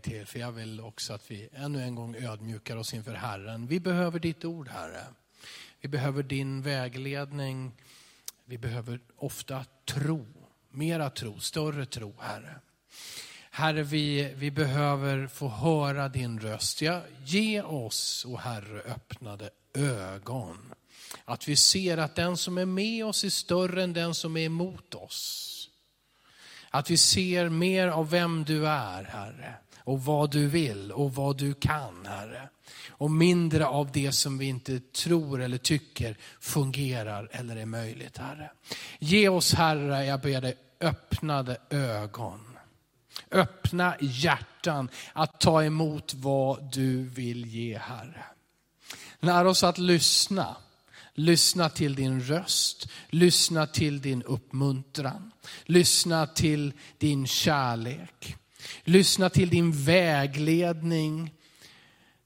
gång till, för jag vill också att vi ännu en gång ödmjukar oss inför Herren. Vi behöver ditt ord, Herre. Vi behöver din vägledning. Vi behöver ofta tro, mera tro, större tro, Herre. Herre, vi, vi behöver få höra din röst. Ja, ge oss, o Herre, öppnade ögon. Att vi ser att den som är med oss är större än den som är emot oss. Att vi ser mer av vem du är, Herre. Och vad du vill och vad du kan, Herre. Och mindre av det som vi inte tror eller tycker fungerar eller är möjligt, Herre. Ge oss, Herre, jag ber dig, öppnade ögon. Öppna hjärtan att ta emot vad du vill ge, Herre. Lär oss att lyssna. Lyssna till din röst, lyssna till din uppmuntran, lyssna till din kärlek, lyssna till din vägledning,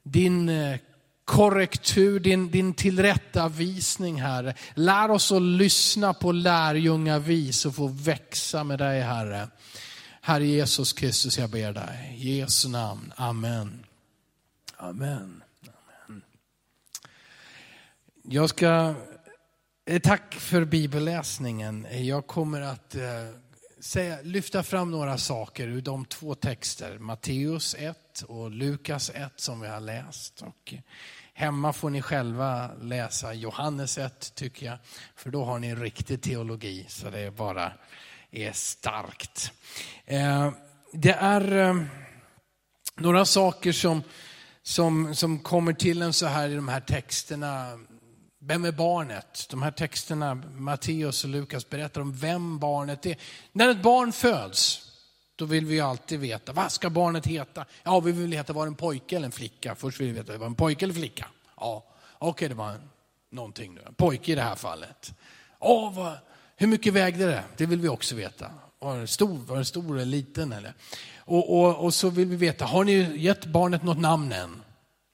din eh, korrektur, din, din tillrättavisning Herre. Lär oss att lyssna på lärjungavis och få växa med dig Herre. Herre Jesus Kristus, jag ber dig. I Jesu namn. Amen. Amen. Amen. Jag ska, eh, tack för bibelläsningen. Jag kommer att eh, säga, lyfta fram några saker ur de två texter, Matteus 1 och Lukas 1 som vi har läst. Och hemma får ni själva läsa Johannes 1 tycker jag, för då har ni riktig teologi så det är bara är starkt. Eh, det är eh, några saker som, som, som kommer till en så här i de här texterna. Vem är barnet? De här texterna, Matteus och Lukas berättar om vem barnet är. När ett barn föds, då vill vi ju alltid veta, vad ska barnet heta? Ja, vi vill veta, var det en pojke eller en flicka? Först vill vi veta, var det en pojke eller flicka? Ja, okej, okay, det var en, någonting nu. En pojke i det här fallet. Ja, vad, hur mycket vägde det? Det vill vi också veta. Var det stor, var den stor eller liten? Eller? Och, och, och så vill vi veta, har ni gett barnet något namn än?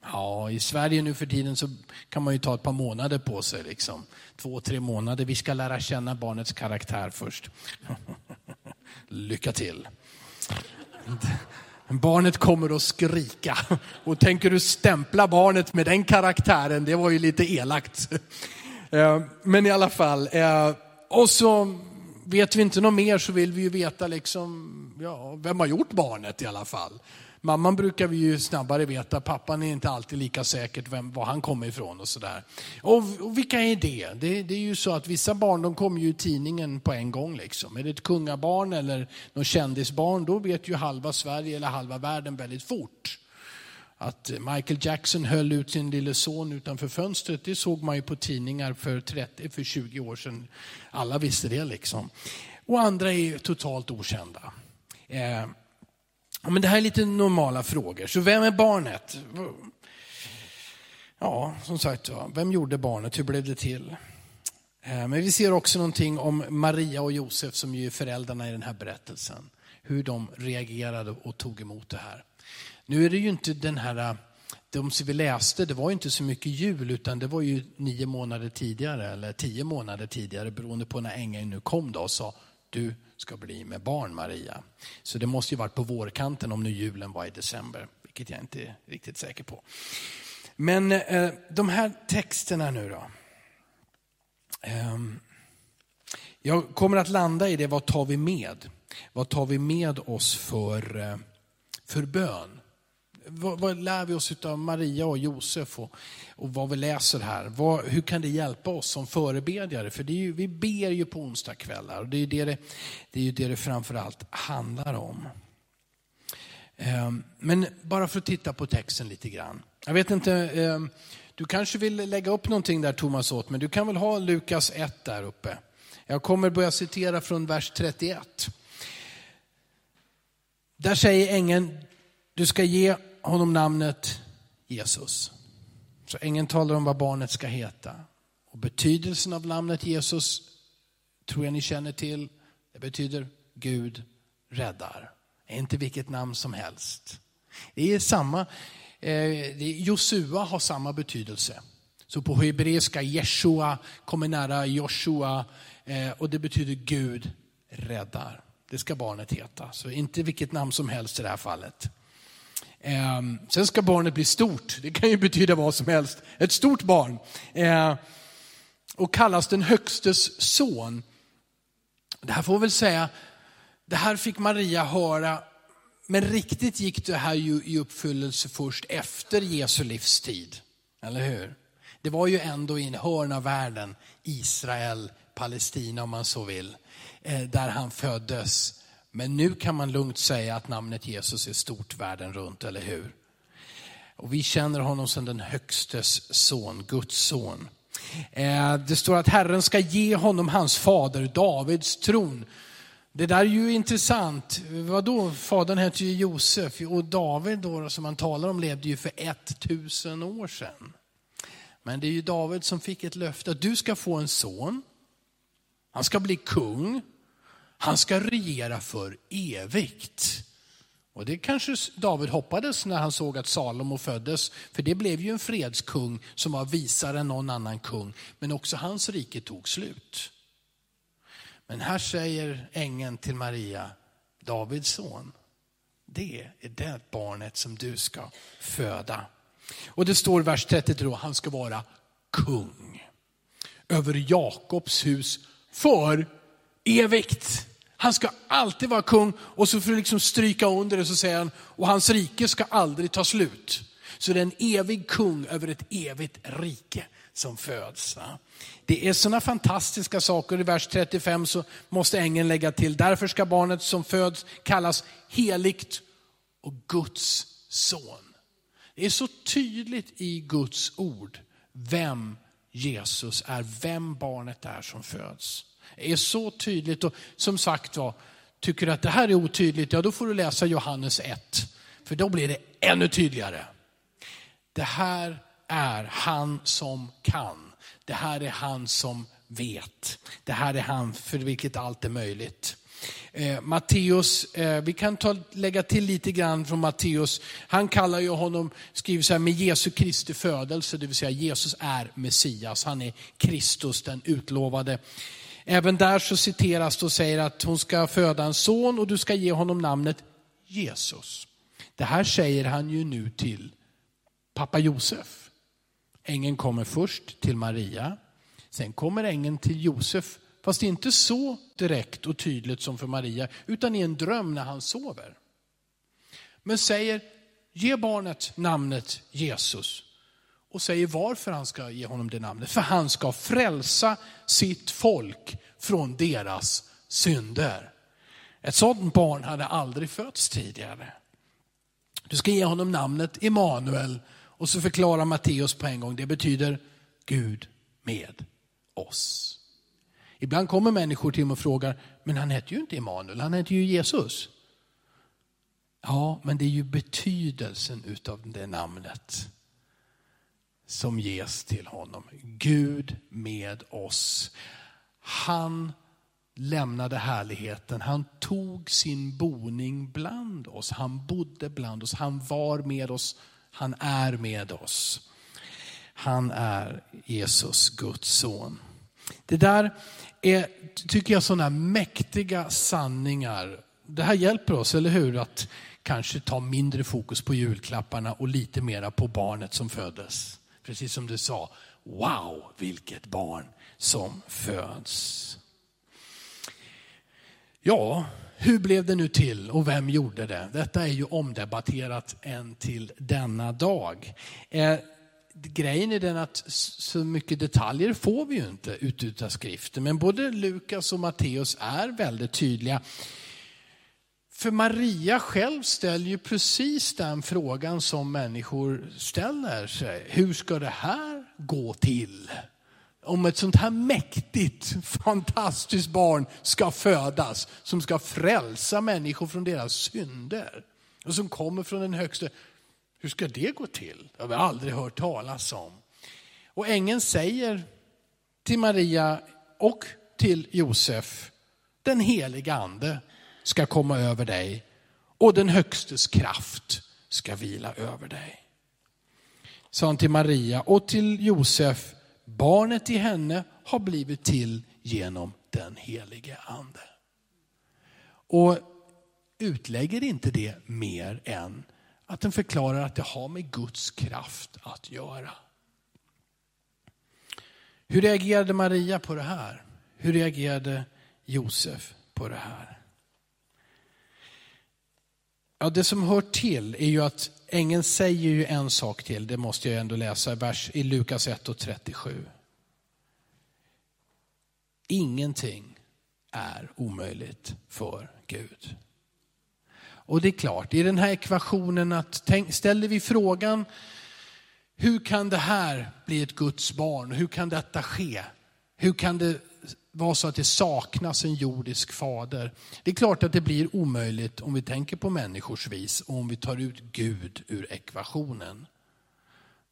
Ja, i Sverige nu för tiden så kan man ju ta ett par månader på sig. Liksom. Två, tre månader. Vi ska lära känna barnets karaktär först. Lycka till. Barnet kommer att skrika. Och tänker du stämpla barnet med den karaktären, det var ju lite elakt. Eh, men i alla fall, eh, och så vet vi inte något mer så vill vi ju veta liksom, ja, vem har gjort barnet i alla fall. Mamman brukar vi ju snabbare veta, pappan är inte alltid lika säkert vem, var han kommer ifrån och sådär. Och, och vilka är det? det? det? är ju så att vissa barn de kommer ju i tidningen på en gång. Liksom. Är det ett kungabarn eller någon kändisbarn, då vet ju halva Sverige eller halva världen väldigt fort att Michael Jackson höll ut sin lille son utanför fönstret, det såg man ju på tidningar för, 30, för 20 år sedan. Alla visste det liksom. Och andra är totalt okända. Eh, men det här är lite normala frågor. Så vem är barnet? Ja, som sagt, vem gjorde barnet? Hur blev det till? Eh, men vi ser också någonting om Maria och Josef som ju är föräldrarna i den här berättelsen. Hur de reagerade och tog emot det här. Nu är det ju inte den här, eh, de som vi läste, det var ju inte så mycket jul utan det var ju nio månader tidigare eller tio månader tidigare beroende på när ängeln nu kom då och sa du ska bli med barn Maria. Så det måste ju varit på vårkanten om nu julen var i december, vilket jag inte är riktigt säker på. Men eh, de här texterna nu då. Eh, jag kommer att landa i det, vad tar vi med? Vad tar vi med oss för, eh, för bön? Vad, vad lär vi oss av Maria och Josef och, och vad vi läser här? Vad, hur kan det hjälpa oss som förebedjare? För det är ju, vi ber ju på onsdagskvällar och det är ju det det, det, är ju det, det framförallt handlar om. Ehm, men bara för att titta på texten lite grann. Jag vet inte, ehm, du kanske vill lägga upp någonting där Thomas åt, men du kan väl ha Lukas 1 där uppe. Jag kommer börja citera från vers 31. Där säger ängeln, du ska ge honom namnet Jesus. Så ängeln talar om vad barnet ska heta. Och betydelsen av namnet Jesus tror jag ni känner till. Det betyder Gud räddar. Det är inte vilket namn som helst. Det är samma, eh, Josua har samma betydelse. Så på hebreiska Jeshua kommer nära Joshua eh, och det betyder Gud räddar. Det ska barnet heta. Så inte vilket namn som helst i det här fallet. Eh, sen ska barnet bli stort, det kan ju betyda vad som helst. Ett stort barn. Eh, och kallas den högstes son. Det här får väl säga, det här fick Maria höra, men riktigt gick det här ju i uppfyllelse först efter Jesu livstid. Eller hur? Det var ju ändå i en hörn av världen, Israel, Palestina om man så vill, eh, där han föddes. Men nu kan man lugnt säga att namnet Jesus är stort världen runt, eller hur? Och vi känner honom som den högstes son, Guds son. Eh, det står att Herren ska ge honom hans fader Davids tron. Det där är ju intressant. Vadå, fadern hette ju Josef och David då, som man talar om levde ju för 1000 år sedan. Men det är ju David som fick ett löfte att du ska få en son. Han ska bli kung. Han ska regera för evigt. Och det kanske David hoppades när han såg att Salomo föddes, för det blev ju en fredskung som var visare än någon annan kung. Men också hans rike tog slut. Men här säger ängeln till Maria, Davids son, det är det barnet som du ska föda. Och det står i vers 33 då, han ska vara kung över Jakobs hus för evigt. Han ska alltid vara kung och så får du liksom stryka under det så säger han, och hans rike ska aldrig ta slut. Så det är en evig kung över ett evigt rike som föds. Det är sådana fantastiska saker. I vers 35 så måste ängeln lägga till, därför ska barnet som föds kallas heligt och Guds son. Det är så tydligt i Guds ord vem Jesus är, vem barnet är som föds. Det är så tydligt och som sagt var, tycker du att det här är otydligt, ja då får du läsa Johannes 1. För då blir det ännu tydligare. Det här är han som kan. Det här är han som vet. Det här är han för vilket allt är möjligt. Eh, Matteus, eh, vi kan ta, lägga till lite grann från Matteus. Han kallar ju honom, skriver så här, med Jesu Kristi födelse, det vill säga Jesus är Messias. Han är Kristus, den utlovade. Även där så citeras det och säger att hon ska föda en son och du ska ge honom namnet Jesus. Det här säger han ju nu till pappa Josef. Ängeln kommer först till Maria, sen kommer ängeln till Josef Fast inte så direkt och tydligt som för Maria, utan i en dröm när han sover. Men säger, ge barnet namnet Jesus. Och säger varför han ska ge honom det namnet. För han ska frälsa sitt folk från deras synder. Ett sådant barn hade aldrig fötts tidigare. Du ska ge honom namnet Emanuel och så förklarar Matteus på en gång, det betyder Gud med oss. Ibland kommer människor till mig och frågar, men han heter ju inte Emanuel, han heter ju Jesus. Ja, men det är ju betydelsen utav det namnet som ges till honom. Gud med oss. Han lämnade härligheten, han tog sin boning bland oss. Han bodde bland oss, han var med oss, han är med oss. Han är Jesus, Guds son. Det där är, tycker jag, sådana mäktiga sanningar. Det här hjälper oss, eller hur? Att kanske ta mindre fokus på julklapparna och lite mera på barnet som föddes. Precis som du sa, wow vilket barn som föds. Ja, hur blev det nu till och vem gjorde det? Detta är ju omdebatterat än till denna dag. Eh, grejen är den att så mycket detaljer får vi ju inte ut av skriften. Men både Lukas och Matteus är väldigt tydliga. För Maria själv ställer ju precis den frågan som människor ställer sig. Hur ska det här gå till? Om ett sånt här mäktigt, fantastiskt barn ska födas, som ska frälsa människor från deras synder. Och som kommer från den högsta. Hur ska det gå till? Det har vi aldrig hört talas om. Och ängeln säger till Maria och till Josef, den heliga ande ska komma över dig och den högstes kraft ska vila över dig. Sa han till Maria och till Josef, barnet i henne har blivit till genom den helige ande. Och utlägger inte det mer än att den förklarar att det har med Guds kraft att göra. Hur reagerade Maria på det här? Hur reagerade Josef på det här? Ja, det som hör till är ju att ängeln säger ju en sak till, det måste jag ändå läsa vers i Lukas 1 och 37. Ingenting är omöjligt för Gud. Och det är klart, i den här ekvationen att tänk, ställer vi frågan hur kan det här bli ett Guds barn? Hur kan detta ske? Hur kan det vara så att det saknas en jordisk fader? Det är klart att det blir omöjligt om vi tänker på människors vis och om vi tar ut Gud ur ekvationen.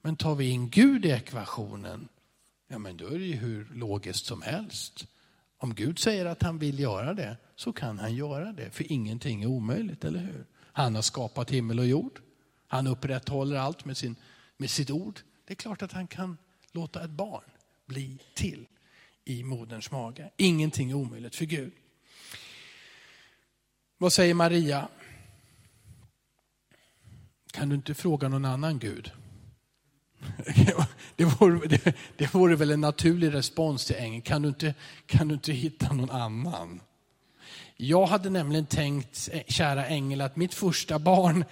Men tar vi in Gud i ekvationen, ja men då är det ju hur logiskt som helst. Om Gud säger att han vill göra det, så kan han göra det. För ingenting är omöjligt, eller hur? Han har skapat himmel och jord. Han upprätthåller allt med, sin, med sitt ord. Det är klart att han kan låta ett barn bli till i moderns mage. Ingenting är omöjligt för Gud. Vad säger Maria? Kan du inte fråga någon annan Gud? Det vore, det, det vore väl en naturlig respons till ängeln. Kan du, inte, kan du inte hitta någon annan? Jag hade nämligen tänkt, eh, kära ängel, att mitt första barn,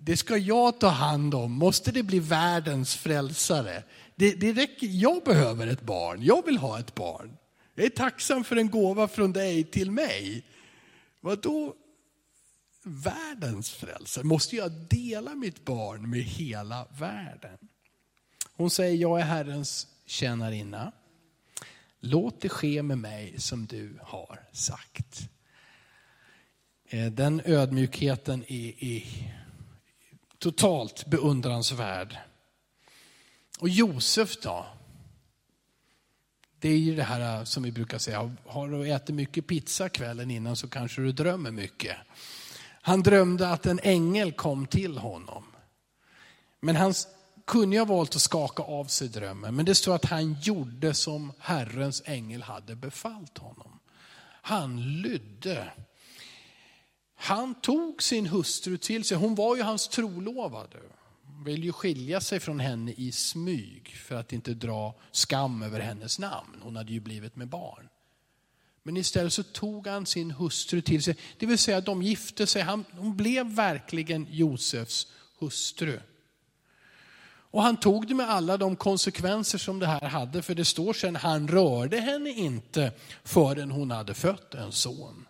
det ska jag ta hand om. Måste det bli världens frälsare? Det, det räcker, jag behöver ett barn, jag vill ha ett barn. Jag är tacksam för en gåva från dig till mig. Vad då världens frälsare? Måste jag dela mitt barn med hela världen? Hon säger, jag är Herrens tjänarinna. Låt det ske med mig som du har sagt. Eh, den ödmjukheten är, är totalt beundransvärd. Och Josef då? Det är ju det här äh, som vi brukar säga, har du ätit mycket pizza kvällen innan så kanske du drömmer mycket. Han drömde att en ängel kom till honom. Men han kunde ha valt att skaka av sig drömmen, men det står att han gjorde som Herrens ängel hade befallt honom. Han lydde. Han tog sin hustru till sig, hon var ju hans trolovade. Han ville ju skilja sig från henne i smyg för att inte dra skam över hennes namn. Hon hade ju blivit med barn. Men istället så tog han sin hustru till sig, det vill säga de gifte sig. Han, hon blev verkligen Josefs hustru. Och han tog det med alla de konsekvenser som det här hade, för det står sen, han rörde henne inte förrän hon hade fött en son.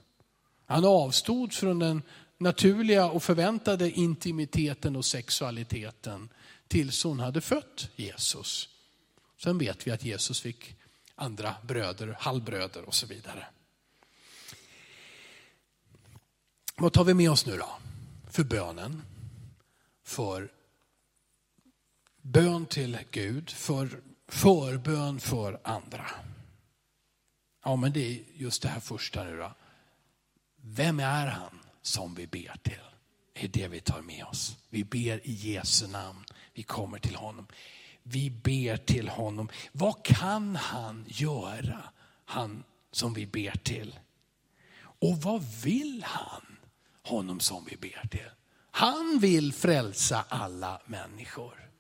Han avstod från den naturliga och förväntade intimiteten och sexualiteten tills hon hade fött Jesus. Sen vet vi att Jesus fick andra bröder, halvbröder och så vidare. Vad tar vi med oss nu då? För bönen, för bön till Gud, för förbön för andra. Ja, men det är just det här första nu då. Vem är han som vi ber till? Det är det vi tar med oss. Vi ber i Jesu namn. Vi kommer till honom. Vi ber till honom. Vad kan han göra, han som vi ber till? Och vad vill han, honom som vi ber till? Han vill frälsa alla människor.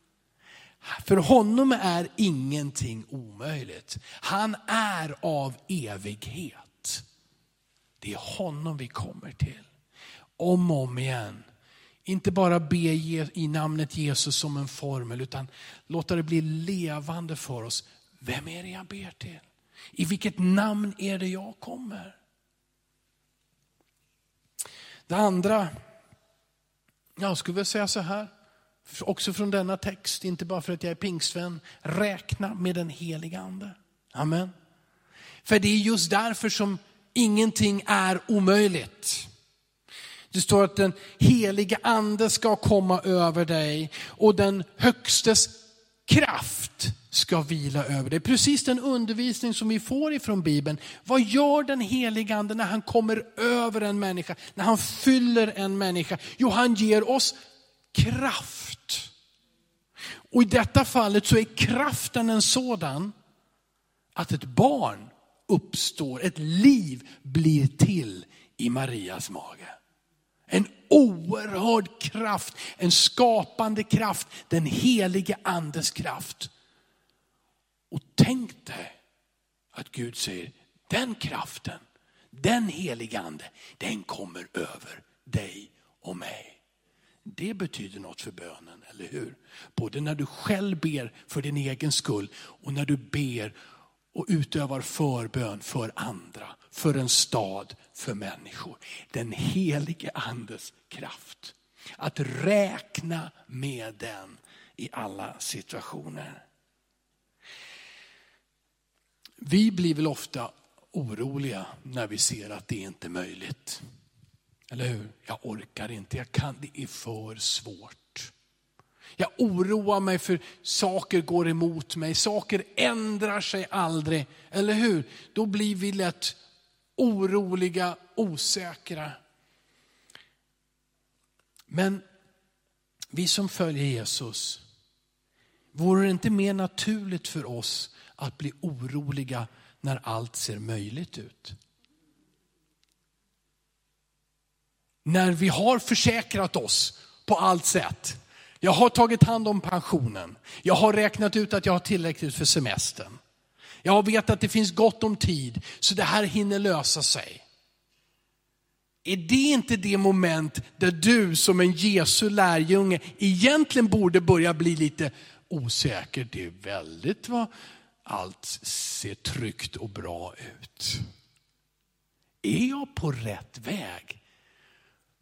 För honom är ingenting omöjligt. Han är av evighet. Det är honom vi kommer till. Om och om igen. Inte bara be i namnet Jesus som en formel, utan låta det bli levande för oss. Vem är det jag ber till? I vilket namn är det jag kommer? Det andra, jag skulle vilja säga så här också från denna text, inte bara för att jag är pingstvän, räkna med den heliga ande. Amen. För det är just därför som ingenting är omöjligt. Det står att den heliga ande ska komma över dig och den högstes kraft ska vila över dig. Precis den undervisning som vi får ifrån Bibeln. Vad gör den heliga ande när han kommer över en människa, när han fyller en människa? Jo, han ger oss kraft. Och i detta fallet så är kraften en sådan att ett barn uppstår, ett liv blir till i Marias mage. En oerhörd kraft, en skapande kraft, den helige andes kraft. Och tänk dig att Gud säger, den kraften, den helige ande, den kommer över dig och mig. Det betyder något för bönen, eller hur? Både när du själv ber för din egen skull och när du ber och utövar förbön för andra, för en stad, för människor. Den helige andes kraft. Att räkna med den i alla situationer. Vi blir väl ofta oroliga när vi ser att det inte är möjligt. Eller hur? Jag orkar inte, jag kan, det är för svårt. Jag oroar mig för saker går emot mig, saker ändrar sig aldrig. Eller hur? Då blir vi lätt oroliga, osäkra. Men vi som följer Jesus, vore det inte mer naturligt för oss att bli oroliga när allt ser möjligt ut? När vi har försäkrat oss på allt sätt. Jag har tagit hand om pensionen. Jag har räknat ut att jag har tillräckligt för semestern. Jag vet att det finns gott om tid, så det här hinner lösa sig. Är det inte det moment där du som en Jesu lärjunge egentligen borde börja bli lite osäker? Det är väldigt vad allt ser tryggt och bra ut. Är jag på rätt väg?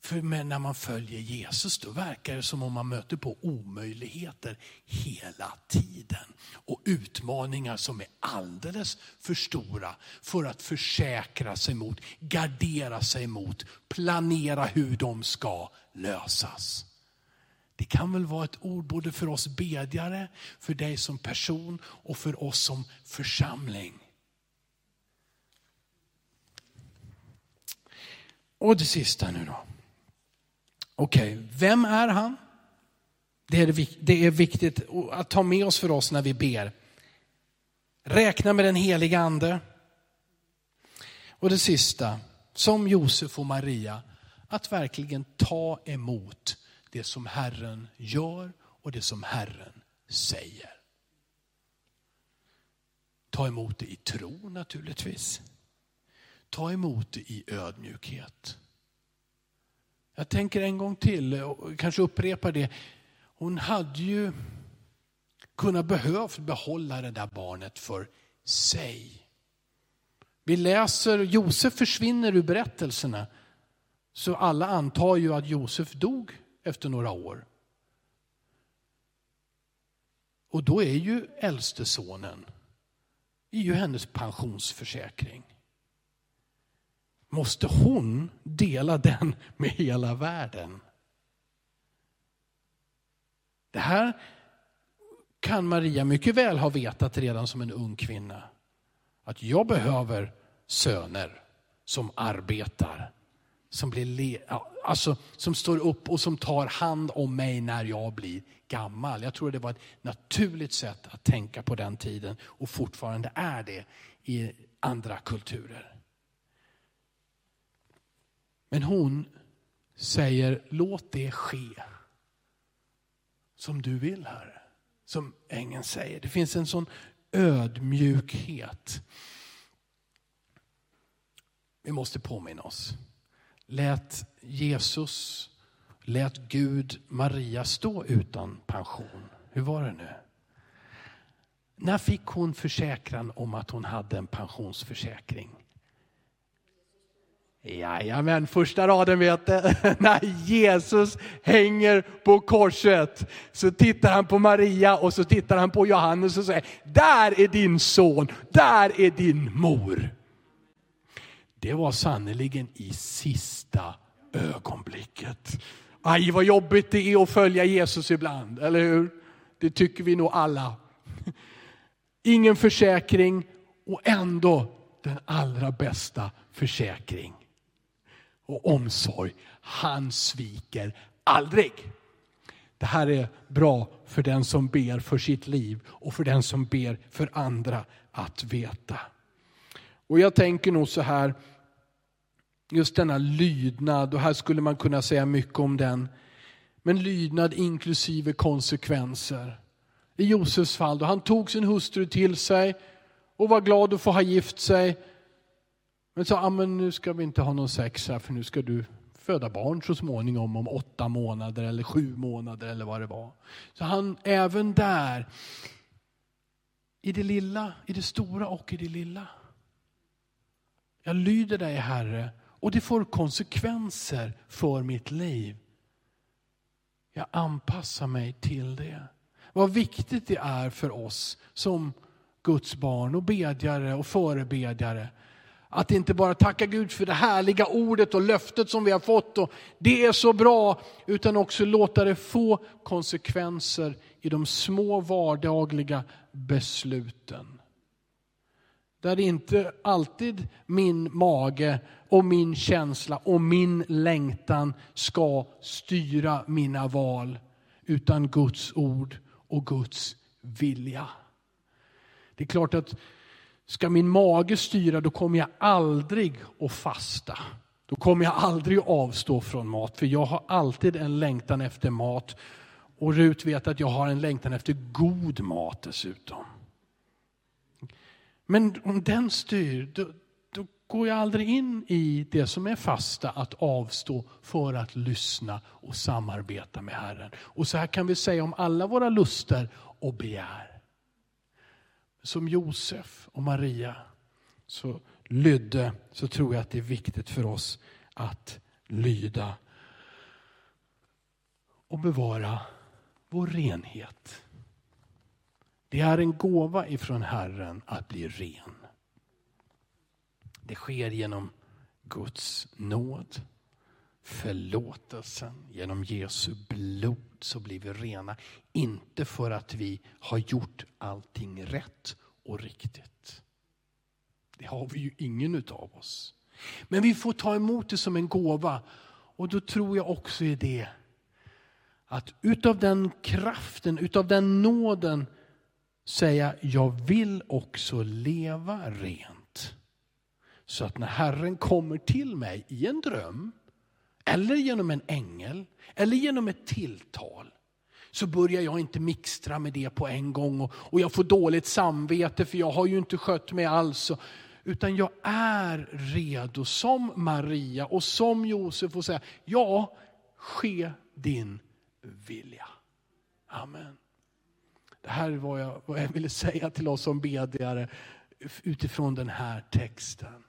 För när man följer Jesus då verkar det som om man möter på omöjligheter hela tiden. Och utmaningar som är alldeles för stora för att försäkra sig mot, gardera sig mot, planera hur de ska lösas. Det kan väl vara ett ord både för oss bedjare, för dig som person och för oss som församling. Och det sista nu då. Okej, okay, vem är han? Det är, det är viktigt att ta med oss för oss när vi ber. Räkna med den heliga ande. Och det sista, som Josef och Maria, att verkligen ta emot det som Herren gör och det som Herren säger. Ta emot det i tro naturligtvis. Ta emot det i ödmjukhet. Jag tänker en gång till, och kanske upprepa det. Hon hade ju kunnat behövt behålla det där barnet för sig. Vi läser, Josef försvinner ur berättelserna. Så alla antar ju att Josef dog efter några år. Och då är ju äldste sonen är ju hennes pensionsförsäkring måste hon dela den med hela världen. Det här kan Maria mycket väl ha vetat redan som en ung kvinna. Att jag behöver söner som arbetar, som, blir alltså, som står upp och som tar hand om mig när jag blir gammal. Jag tror det var ett naturligt sätt att tänka på den tiden och fortfarande är det i andra kulturer. Men hon säger, låt det ske som du vill, Herre. Som ängeln säger. Det finns en sån ödmjukhet. Vi måste påminna oss. Lät Jesus, lät Gud Maria stå utan pension? Hur var det nu? När fick hon försäkran om att hon hade en pensionsförsäkring? Jajamän, första raden vet du. När Jesus hänger på korset så tittar han på Maria och så tittar han på Johannes och säger, där är din son, där är din mor. Det var sannerligen i sista ögonblicket. Aj vad jobbigt det är att följa Jesus ibland, eller hur? Det tycker vi nog alla. Ingen försäkring och ändå den allra bästa försäkring och omsorg. Han sviker aldrig. Det här är bra för den som ber för sitt liv och för den som ber för andra att veta. Och jag tänker nog så här, just denna lydnad, och här skulle man kunna säga mycket om den. Men lydnad inklusive konsekvenser. I Josefs fall, då han tog sin hustru till sig och var glad att få ha gift sig. Men sa, ah, men nu ska vi inte ha någon sex här för nu ska du föda barn så småningom om åtta månader eller sju månader eller vad det var. Så han även där, i det lilla, i det stora och i det lilla. Jag lyder dig Herre och det får konsekvenser för mitt liv. Jag anpassar mig till det. Vad viktigt det är för oss som Guds barn och bedjare och förebedjare. Att inte bara tacka Gud för det härliga ordet och löftet som vi har fått och det är så bra, utan också låta det få konsekvenser i de små vardagliga besluten. Där inte alltid min mage och min känsla och min längtan ska styra mina val, utan Guds ord och Guds vilja. Det är klart att ska min mage styra då kommer jag aldrig att fasta. Då kommer jag aldrig att avstå från mat, för jag har alltid en längtan efter mat. Och Rut vet att jag har en längtan efter god mat dessutom. Men om den styr, då, då går jag aldrig in i det som är fasta, att avstå för att lyssna och samarbeta med Herren. Och så här kan vi säga om alla våra luster och begär. Som Josef och Maria så lydde, så tror jag att det är viktigt för oss att lyda och bevara vår renhet. Det är en gåva ifrån Herren att bli ren. Det sker genom Guds nåd, förlåtelsen, genom Jesu blod så blir vi rena. Inte för att vi har gjort allting rätt och riktigt. Det har vi ju ingen utav oss. Men vi får ta emot det som en gåva. Och då tror jag också i det att utav den kraften, utav den nåden säga, jag vill också leva rent. Så att när Herren kommer till mig i en dröm, eller genom en ängel, eller genom ett tilltal, så börjar jag inte mixtra med det på en gång och, och jag får dåligt samvete för jag har ju inte skött mig alls. Utan jag är redo som Maria och som Josef och säga, ja, ske din vilja. Amen. Det här var jag, vad jag ville säga till oss som bedjare utifrån den här texten.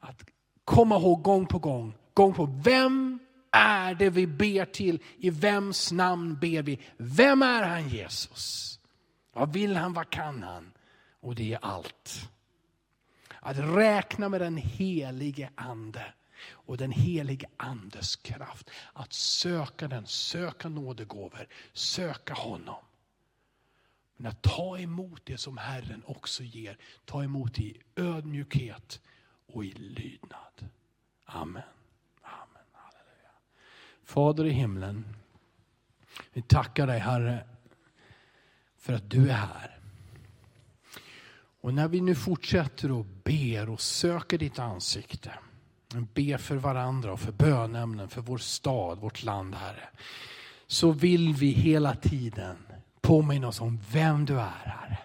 Att komma ihåg gång på gång, gång på vem är det vi ber till? I vems namn ber vi? Vem är han Jesus? Vad vill han? Vad kan han? Och det är allt. Att räkna med den helige ande och den helige andes kraft. Att söka den, söka nådegåvor, söka honom. Men att ta emot det som Herren också ger, ta emot det i ödmjukhet och i lydnad. Amen. Amen. Fader i himlen, vi tackar dig Herre för att du är här. Och när vi nu fortsätter och ber och söker ditt ansikte, ber för varandra och för bönämnen, för vår stad, vårt land Herre, så vill vi hela tiden påminna oss om vem du är, Herre.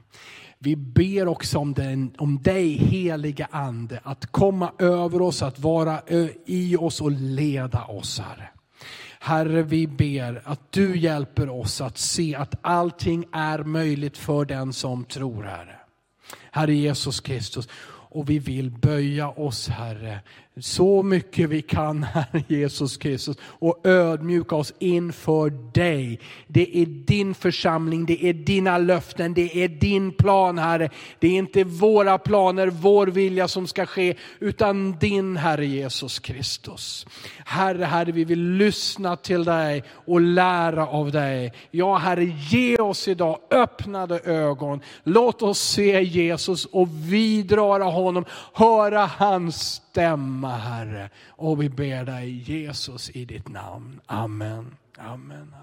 Vi ber också om, den, om dig, heliga Ande, att komma över oss, att vara i oss och leda oss, Herre. Herre, vi ber att du hjälper oss att se att allting är möjligt för den som tror, Herre. Herre Jesus Kristus, och vi vill böja oss, Herre, så mycket vi kan, Herre Jesus Kristus, och ödmjuka oss inför dig. Det är din församling, det är dina löften, det är din plan, Herre. Det är inte våra planer, vår vilja som ska ske, utan din, Herre Jesus Kristus. Herre, Herre, vi vill lyssna till dig och lära av dig. Ja, Herre, ge oss idag öppnade ögon. Låt oss se Jesus och vidröra honom, höra hans stämma Herre. Och vi ber dig Jesus i ditt namn. Amen. Amen.